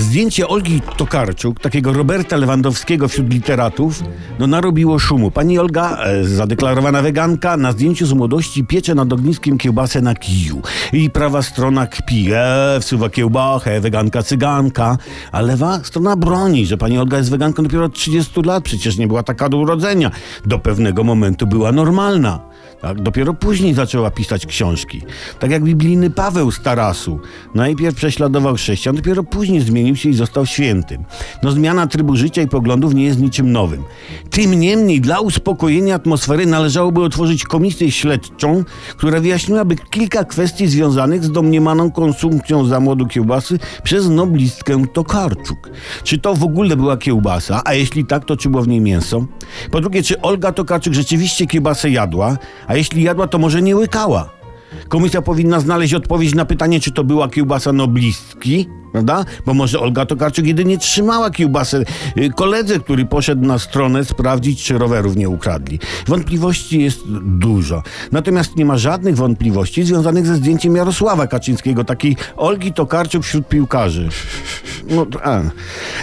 Zdjęcie Olgi Tokarczuk, takiego Roberta Lewandowskiego wśród literatów, no narobiło szumu. Pani Olga, e, zadeklarowana weganka, na zdjęciu z młodości piecze nad ogniskiem kiełbasę na kiju. I prawa strona kpi, e, wsuwa kiełbachę, weganka cyganka, a lewa strona broni, że pani Olga jest weganką dopiero od 30 lat, przecież nie była taka do urodzenia. Do pewnego momentu była normalna. Tak, dopiero później zaczęła pisać książki. Tak jak biblijny Paweł z Tarasu. Najpierw prześladował chrześcijan, dopiero później zmienił się i został świętym. No zmiana trybu życia i poglądów nie jest niczym nowym. Tym niemniej dla uspokojenia atmosfery należałoby otworzyć komisję śledczą, która wyjaśniłaby kilka kwestii związanych z domniemaną konsumpcją za młodu kiełbasy przez noblistkę Tokarczuk. Czy to w ogóle była kiełbasa, a jeśli tak, to czy było w niej mięso? Po drugie, czy Olga Tokarczuk rzeczywiście kiełbasę jadła, a jeśli jadła, to może nie łykała? Komisja powinna znaleźć odpowiedź na pytanie, czy to była kiełbasa noblistki, prawda? Bo może Olga Tokarczuk jedynie trzymała kiełbasę y, koledze, który poszedł na stronę sprawdzić, czy rowerów nie ukradli. Wątpliwości jest dużo. Natomiast nie ma żadnych wątpliwości związanych ze zdjęciem Jarosława Kaczyńskiego, takiej Olgi Tokarczuk wśród piłkarzy. No, a.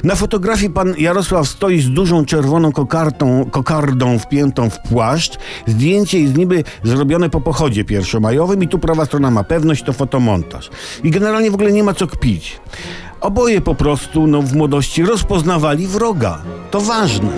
Na fotografii pan Jarosław stoi z dużą czerwoną kokardą, kokardą wpiętą w płaszcz. Zdjęcie jest niby zrobione po pochodzie pierwszomajowym i tu prawa strona ma pewność, to fotomontaż. I generalnie w ogóle nie ma co kpić. Oboje po prostu no, w młodości rozpoznawali wroga. To ważne.